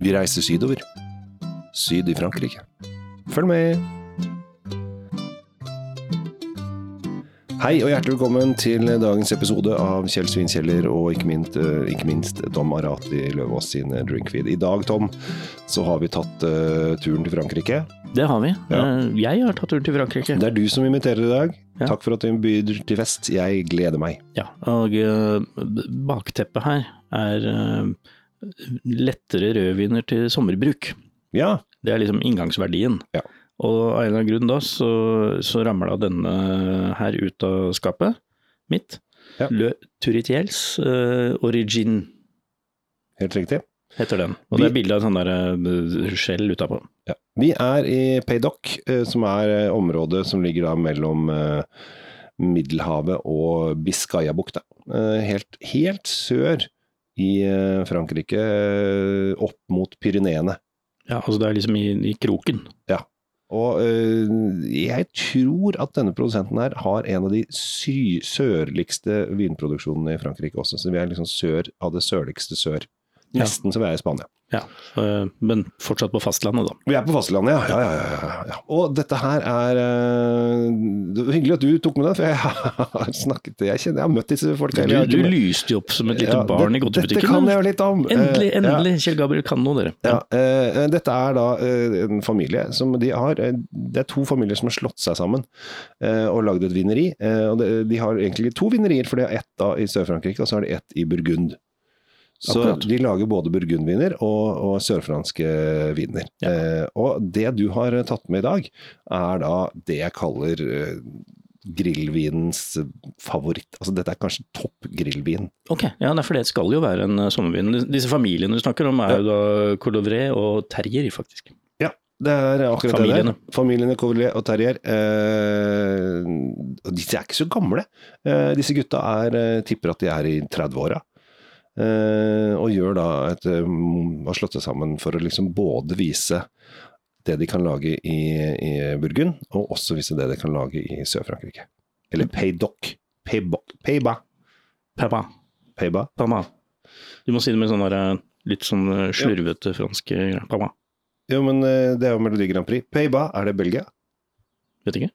Vi reiser sydover. Syd i Frankrike. Følg med! Hei og hjertelig velkommen til dagens episode av Kjell Svinkjeller og ikke minst, eh, ikke minst Tom Arati Løvaas sin Drinkfeed. I dag, Tom, så har vi tatt uh, turen til Frankrike. Det har vi. Ja. Eh, Jeg har tatt turen til Frankrike. Det er du som inviterer i dag. Ja. Takk for at du byr til fest. Jeg gleder meg. Ja, og uh, bakteppet her er eh, lettere rødviner til sommerbruk. Ja, Det er liksom inngangsverdien. Ja. Og av en eller annen grunn da, så, så ramla denne her ut av skapet mitt. Ja. Le Turitiels uh, Origin helt riktig. heter den. Og Vi- det er bilde av en sånn der eh, skjell utapå. Ja. Vi er i Paydock, eh, som er eh, området som ligger da mellom eh, Middelhavet og Biscayabukta. Eh, Helt, helt sør i eh, Frankrike, eh, opp mot Pyreneene. Ja, altså det er liksom i, i kroken. Og øh, jeg tror at denne produsenten her har en av de sy sørligste vinproduksjonene i Frankrike også. Så vi er liksom sør av det sørligste sør. Ja. Nesten som vi er i Spania. Ja, eh, men fortsatt på fastlandet, da. Vi er på fastlandet, ja. Ja, ja, ja, ja. Og dette her er eh, Det var hyggelig at du tok med det, for jeg har snakket Jeg kjenner jeg har møtt disse folka. Du, du lyste jo opp som et lite barn det- i godtebutikken. Dette kan jeg jo litt om. Eh, Endelig, ja. endelig. Kjell Gabriel kan noe, dere. Ja, eh, dette er da eh, en familie som de har eh, Det er to familier som har slått seg sammen eh, og lagd et vineri. Eh, og det, de har egentlig to vinerier, for det er ett da i Sør-Frankrike, og så har de ett i Burgund. Så Akkurat. de lager både burgundviner og, og sørfranske viner. Ja. Eh, og det du har tatt med i dag, er da det jeg kaller eh, grillvinens favoritt. Altså dette er kanskje topp grillvin. Ok, ja, for det skal jo være en eh, sommervin. Disse familiene du snakker om er jo da Colovret og Terrier, faktisk. Ja, det er akkurat Familiene. det der. Familiene Coverlet og Terrier. Eh, de er ikke så gamle. Eh, disse gutta er, eh, tipper at de er i 30-åra. Eh, og gjør da et eh, har slått seg sammen for å liksom både vise det de kan lage i, i Burgund, og også vise det de kan lage i Sør-Frankrike. Eller Paydoc. Payba. Payba. Payba. Payba. papa. Du må si det med sånn eh, litt sånn slurvete ja. fransk Payba. Jo, men det er jo Melodi Grand Prix. Payba, er det Belgia? Vet ikke.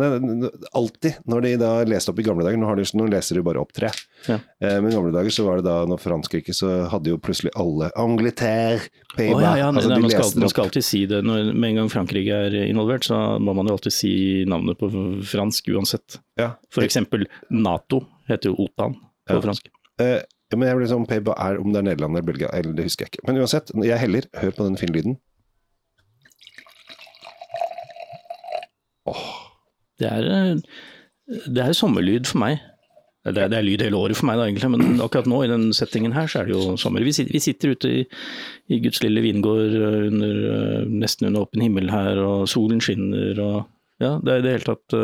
Alltid når de da leste opp i gamle dager, nå, har de, nå leser de bare opp tre. Ja. Eh, men i gamle dager så var det da, når Frankrike, så hadde jo plutselig alle Angleterre, Payback oh, ja, ja, altså, man, skal, man skal alltid si det. Når, med en gang Frankrike er involvert, så må man jo alltid si navnet på fransk uansett. Ja. Eksempel Nato heter jo OTAN på fransk. Eh, men jeg blir sånn, Payback er om det er Nederland eller Belgia, eller det husker jeg ikke. Men uansett, jeg heller, hør på den fine lyden. Det er, eh, det er sommerlyd for meg. Det er, det er lyd hele året for meg, da, egentlig, men akkurat nå i den settingen her, så er det jo sommer. Vi sitter, vi sitter ute i, i Guds lille vingård eh, under, eh, nesten under åpen himmel her, og solen skinner og Ja, det er i det hele tatt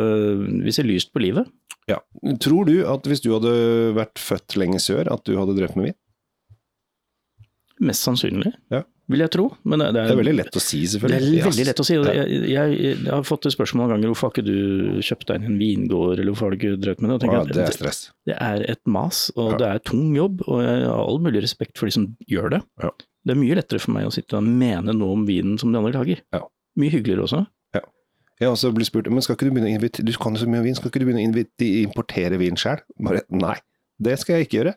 Vi ser lyst på livet. Ja. Tror du at hvis du hadde vært født lenge sør, at du hadde drevet med vin? Mest sannsynlig, Ja. Vil jeg tro. Men det, Det er veldig lett å si, Det er selvfølgelig. veldig lett å si. Jeg, jeg, jeg har fått spørsmål noen ganger hvorfor har ikke du kjøpt deg en vingård, eller hvorfor har du ikke drevet med det? Ja, det er stress. det er et mas, og Ja. det er tung jobb, og jeg har all mulig respekt for de som gjør det. Ja. Det er mye lettere for meg å sitte og mene noe om vinen som de andre lager. Ja. Mye hyggeligere også. Jeg har også blitt spurt men skal ikke du begynne å du kan jo så mye om vin, skal ikke du begynne å importere vin sjøl? Bare nei, det skal jeg ikke gjøre.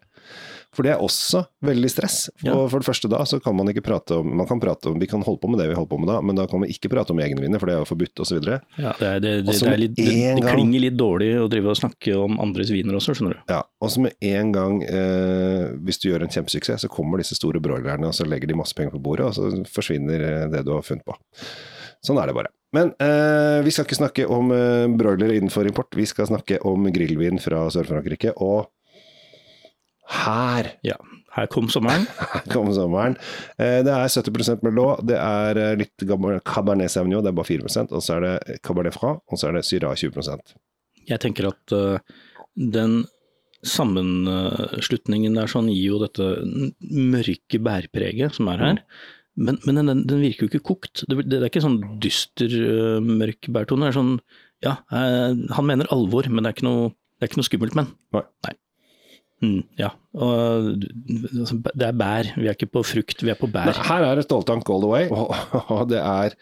For det er også veldig stress. For, Ja. for det første da, så kan man ikke prate om Man kan prate om, Vi kan holde på med det vi holder på med da, men da kan vi ikke prate om egne viner, for det er jo forbudt osv. Ja, det, er, det, det, det, er litt, det, det klinger litt dårlig å drive og snakke om andres viner også, skjønner du. Ja, og så med en gang, eh, hvis du gjør en kjempesuksess, så kommer disse store broilerne, og så legger de masse penger på bordet, og så forsvinner eh, det du har funnet på. Sånn er det bare. Men eh, vi skal ikke snakke om eh, broilere innenfor import, vi skal snakke om grillvin fra Sør-Frankrike, og her Ja, her kom sommeren. her kom sommeren. Eh, det er 70% Merlot, det er eh, litt Cabernet Sauvignon, det er bare 4% og så er det Cabernet Fra, og så er det Syra 20 Jeg tenker at eh, den sammenslutningen der sånn gir jo dette mørke bærpreget som er her. Men, men den, den virker jo ikke kokt. Det, det er ikke sånn dyster, mørk bærtone. Det er sånn, ja, han mener alvor, men det er ikke noe, det er ikke noe skummelt, men. Nei. Mm, ja. Og altså, det er bær, vi er ikke på frukt, vi er på bær. Nei, her er det ståltank all the way, og, det er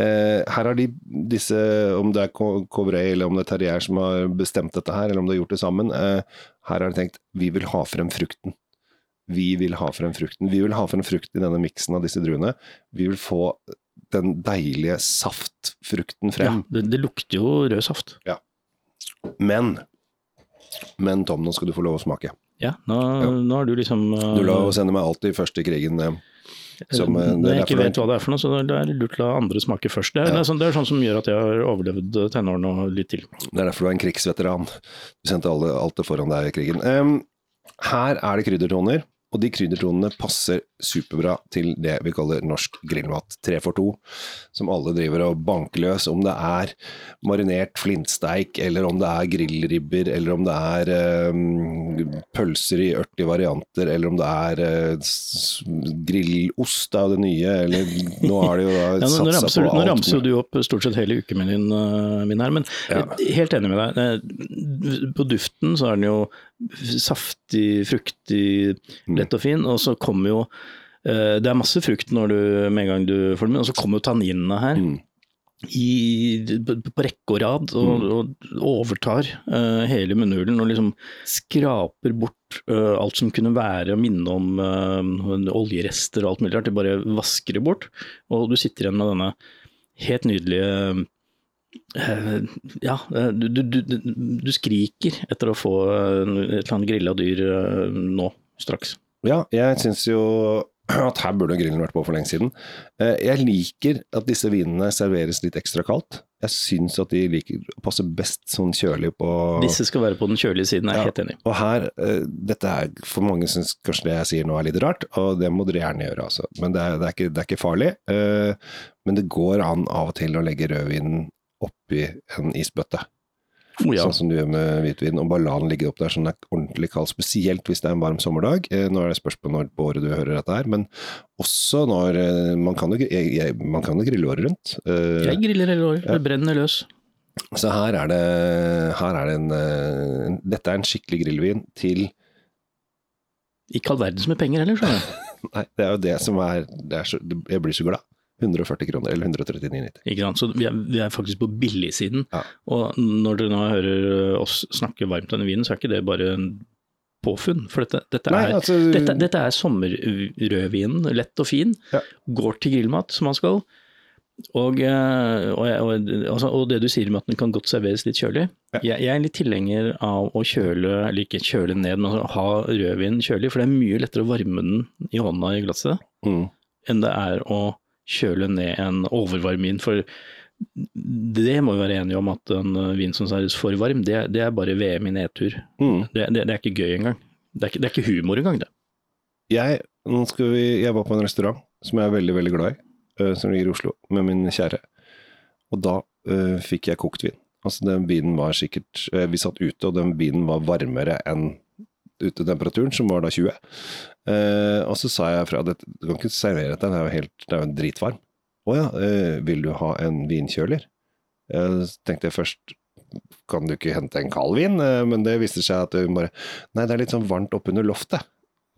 eh, Her har de disse, om det er Covray eller om det er Terrier som har bestemt dette her, eller om de har gjort det sammen, eh, her har de tenkt vi vil ha frem frukten. Vi vil ha frem frukten. Vi vil ha frem frukt i denne miksen av disse druene. Vi vil få den deilige saftfrukten frem. Ja, det, det lukter jo rød saft. Ja. Men men Tom, nå skal du få lov å smake. Ja, nå, ja. nå har du liksom uh, Du la å sende meg alltid først i krigen. Uh, som, uh, Når jeg ikke vet hva det er for noe, så det er lurt å la andre smake først. Det er, ja. det, er sånn, det er, sånn, som gjør at jeg har overlevd tenårene og litt til. Det er derfor du er en krigsveteran. Du sendte alle, alt det foran deg i krigen. Um, her er det kryddertoner. Og de kryddertonene passer superbra til det vi kaller norsk grillmat. Tre for to, som alle driver og banker løs. Om det er marinert flintsteik, eller om det er grillribber, eller om det er um, pølser i 80 varianter, eller om det er uh, grillost, det er det nye, eller nå har det jo da ja, satsa ramser, på alt. Nå ramser jo du opp stort sett hele ukemenyen uh, min her, men ja. helt enig med deg. På duften så er den jo saftig, fruktig, mm. lett og fin. Og så kommer jo uh, Det er masse frukt når du, med en gang du får den, med, og så kommer jo tanninene her. Mm. I, på rekke og rad, og, mm. og overtar uh, hele munnhulen og liksom skraper bort uh, alt som kunne være å minne om uh, oljerester og alt mulig rart. De bare vasker det bort, og du sitter igjen med denne helt nydelige ja, du, du, du, du, skriker etter å få et eller annet grilla dyr nå, straks. Ja, jeg syns jo at her burde grillen vært på for lenge siden. Eh, jeg liker at disse vinene serveres litt ekstra kaldt. Jeg syns at de liker å passe best sånn kjølig på Disse skal være på den kjølige siden, jeg er ja, helt enig. Og her, eh, dette er for mange syns kanskje det jeg sier nå er litt rart, og det må dere gjerne gjøre, altså. Men det er, det er, ikke, det er ikke, farlig. Eh, men det går an av og til å legge rødvinen oppi en isbøtte. Oh, ja. Sånn som du gjør med hvitvin. Og bare la den ligge opp der så den er ordentlig kald. Spesielt hvis det er en varm sommerdag. Eh, nå er det spørsmål når på året du hører dette her, men også når eh, Man kan jo, jeg, jeg, man kan jo grille året rundt. Eh, jeg griller hele året. Det brenner løs. Så her er det, her er det en, en Dette er en skikkelig grillvin til Ikke all verdens med penger heller, skjønner jeg. Nei, det er jo det som er, det er så, Jeg blir så glad. 140 kroner, eller 139,90. Ikke sant. Så vi er, vi er faktisk på billigsiden. Ja. Og når dere nå hører oss snakke varmt om denne vinen, så er ikke det bare en påfunn. For dette, dette, Nei, er, altså, dette, dette er sommerrødvinen, lett og fin. Ja. Går til grillmat som man skal. Og, eh, og, og, altså, og, det du sier med at den kan godt serveres litt kjølig. Ja. Jeg, jeg, er litt tilhenger av å kjøle, eller ikke kjøle ned, men ha rødvin kjølig. For det er mye lettere å varme den i hånda i glasset mm. enn det er å kjøle ned en overvarm vin. For det må vi være enige om at en vin som er for varm, det, det, er bare VM i nedtur. Mm. Det, det, det, er ikke gøy engang. Det er ikke, det er ikke humor engang, det. Jeg, vi, jeg, var på en restaurant som jeg er veldig, veldig glad i, uh, som ligger i Oslo, med min kjære. Og da uh, fikk jeg kokt vin. Altså den vinen var sikkert Vi satt ute, og den vinen var varmere enn utetemperaturen, som var da 20. Eh, og så sa jeg fra at du kan ikke servere dette, den er jo helt, det er dritvarm. Å ja, eh, vil du ha en vinkjøler? Eh, tenkte jeg først kan du ikke hente en kald vin? Eh, men det viste seg at hun bare Nei, det er litt sånn varmt oppunder loftet.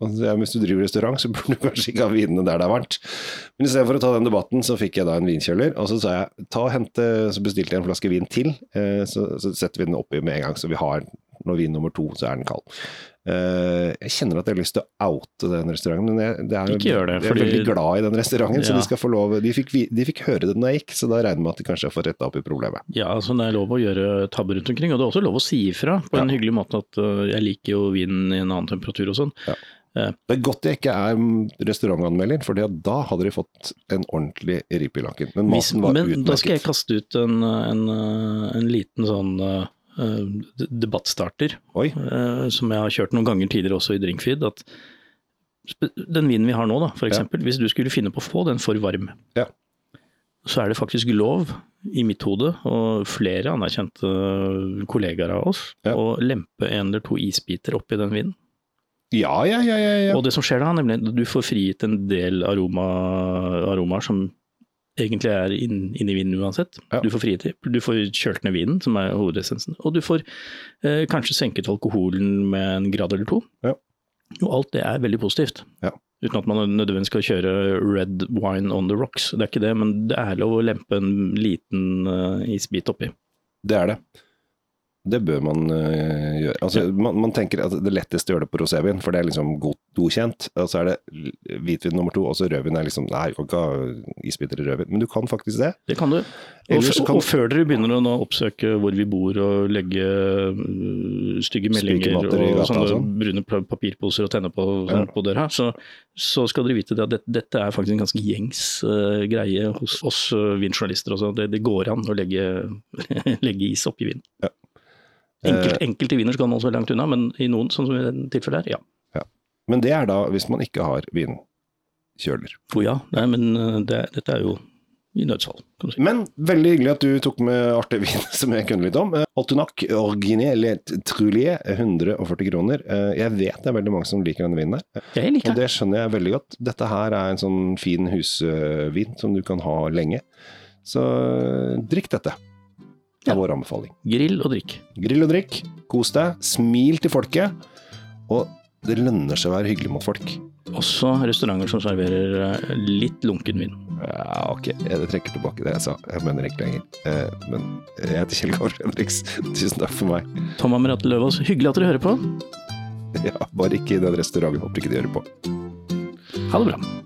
Ja, hvis du driver restaurant, så burde du kanskje ikke ha vinene der det er varmt. Men istedenfor å ta den debatten, så fikk jeg da en vinkjøler. Og så sa jeg ta og hente, så bestilte jeg en flaske vin til. Eh, så setter vi den oppi med en gang, så vi har når vin nummer to, så er den kald. Uh, jeg kjenner at jeg har lyst til å oute den restauranten, men jeg, det er, det, jeg er veldig glad i den restauranten. Ja. Så de skal få lov De fikk, de fikk høre det når jeg gikk, så da regner jeg med at de kanskje har fått retta opp i problemet. Ja, altså det er lov å gjøre tabber rundt omkring, og det er også lov å si ifra på ja. en hyggelig måte at uh, jeg liker jo vinen i en annen temperatur og sånn. Ja. Uh, det er godt jeg ikke er restaurantanmelder, for da hadde de fått en ordentlig rip i lakken. Men maten var utmerket. Men da skal jeg kaste ut en, en, en liten sånn Eh, debattstarter, uh, som jeg har kjørt noen ganger tidligere også i Drinkfeed. at Den vinen vi har nå, da, f.eks. Ja. Hvis du skulle finne på å få den for varm, ja. så er det faktisk lov, i mitt hode, og flere anerkjente kollegaer av oss, ja. å lempe en eller to isbiter oppi den vinen. Ja, ja, ja, ja, Og det som skjer da, nemlig at du får frigitt en del aroma, aromaer som egentlig er inn, i vinen uansett. Ja. Du får fritid, Du får kjølt ned vinen, som er hovedessensen. Og du får eh, kanskje senket alkoholen med en grad eller to. Ja. Og alt det er veldig positivt. Ja. Uten at man nødvendigvis skal kjøre red wine on the rocks. Det er ikke det, men det er lov å lempe en liten uh, isbit oppi. Det er det. Det bør man uh, gjøre. Altså, man, man tenker at det letteste lettest å gjøre det på rosévin, for det er liksom god, godkjent. Og så er det hvitvin nummer to, og så rødvin er liksom Nei, du kan ikke ha isbiter i rødvin. Men du kan faktisk det. Det kan du. Og, Ellers og, kan- og før dere begynner å oppsøke hvor vi bor og legge øh, stygge meldinger og, i og sånne sånn. brune papirposer og tenne på, sånn, Ja. på døra, så, så skal dere vite det at dette, dette er faktisk en ganske gjengs uh, greie hos oss uh, vinjournalister også. Det, det går an å legge, legge is oppi vin. Ja. Enkelt, Eh. enkelte viner skal man også langt unna, men i noen, sånn som i dette tilfellet her, ja. Men det er da hvis man ikke har vinkjøler. Å ja, nei, men øh, det, dette er jo i nødsfall, si. Men veldig hyggelig at du tok med artig vin som jeg kunne litt om. Altunac Altonac Original Trulier, 140 kroner. Eh, Jeg vet det er veldig mange som liker denne vinen her. Jeg liker Og det. skjønner jeg veldig godt. Dette her er en sånn fin husvin som du kan ha lenge. Så eh, drikk dette. Det Ja. er vår anbefaling. Grill og drikk. Grill og drikk, kos deg, smil til folket. Og det lønner seg å være hyggelig mot folk. Også restauranter som serverer øh, litt lunken vin. Ja, ok, jeg trekker tilbake det jeg sa. Jeg mener ikke lenger. Eh, Men jeg heter Kjell Kåre Henriks. Tusen takk for meg. Tom Amerate Løvaas, hyggelig at dere hører på. Ja, bare ikke i den restauranten. Håper ikke de hører på. Ha det bra.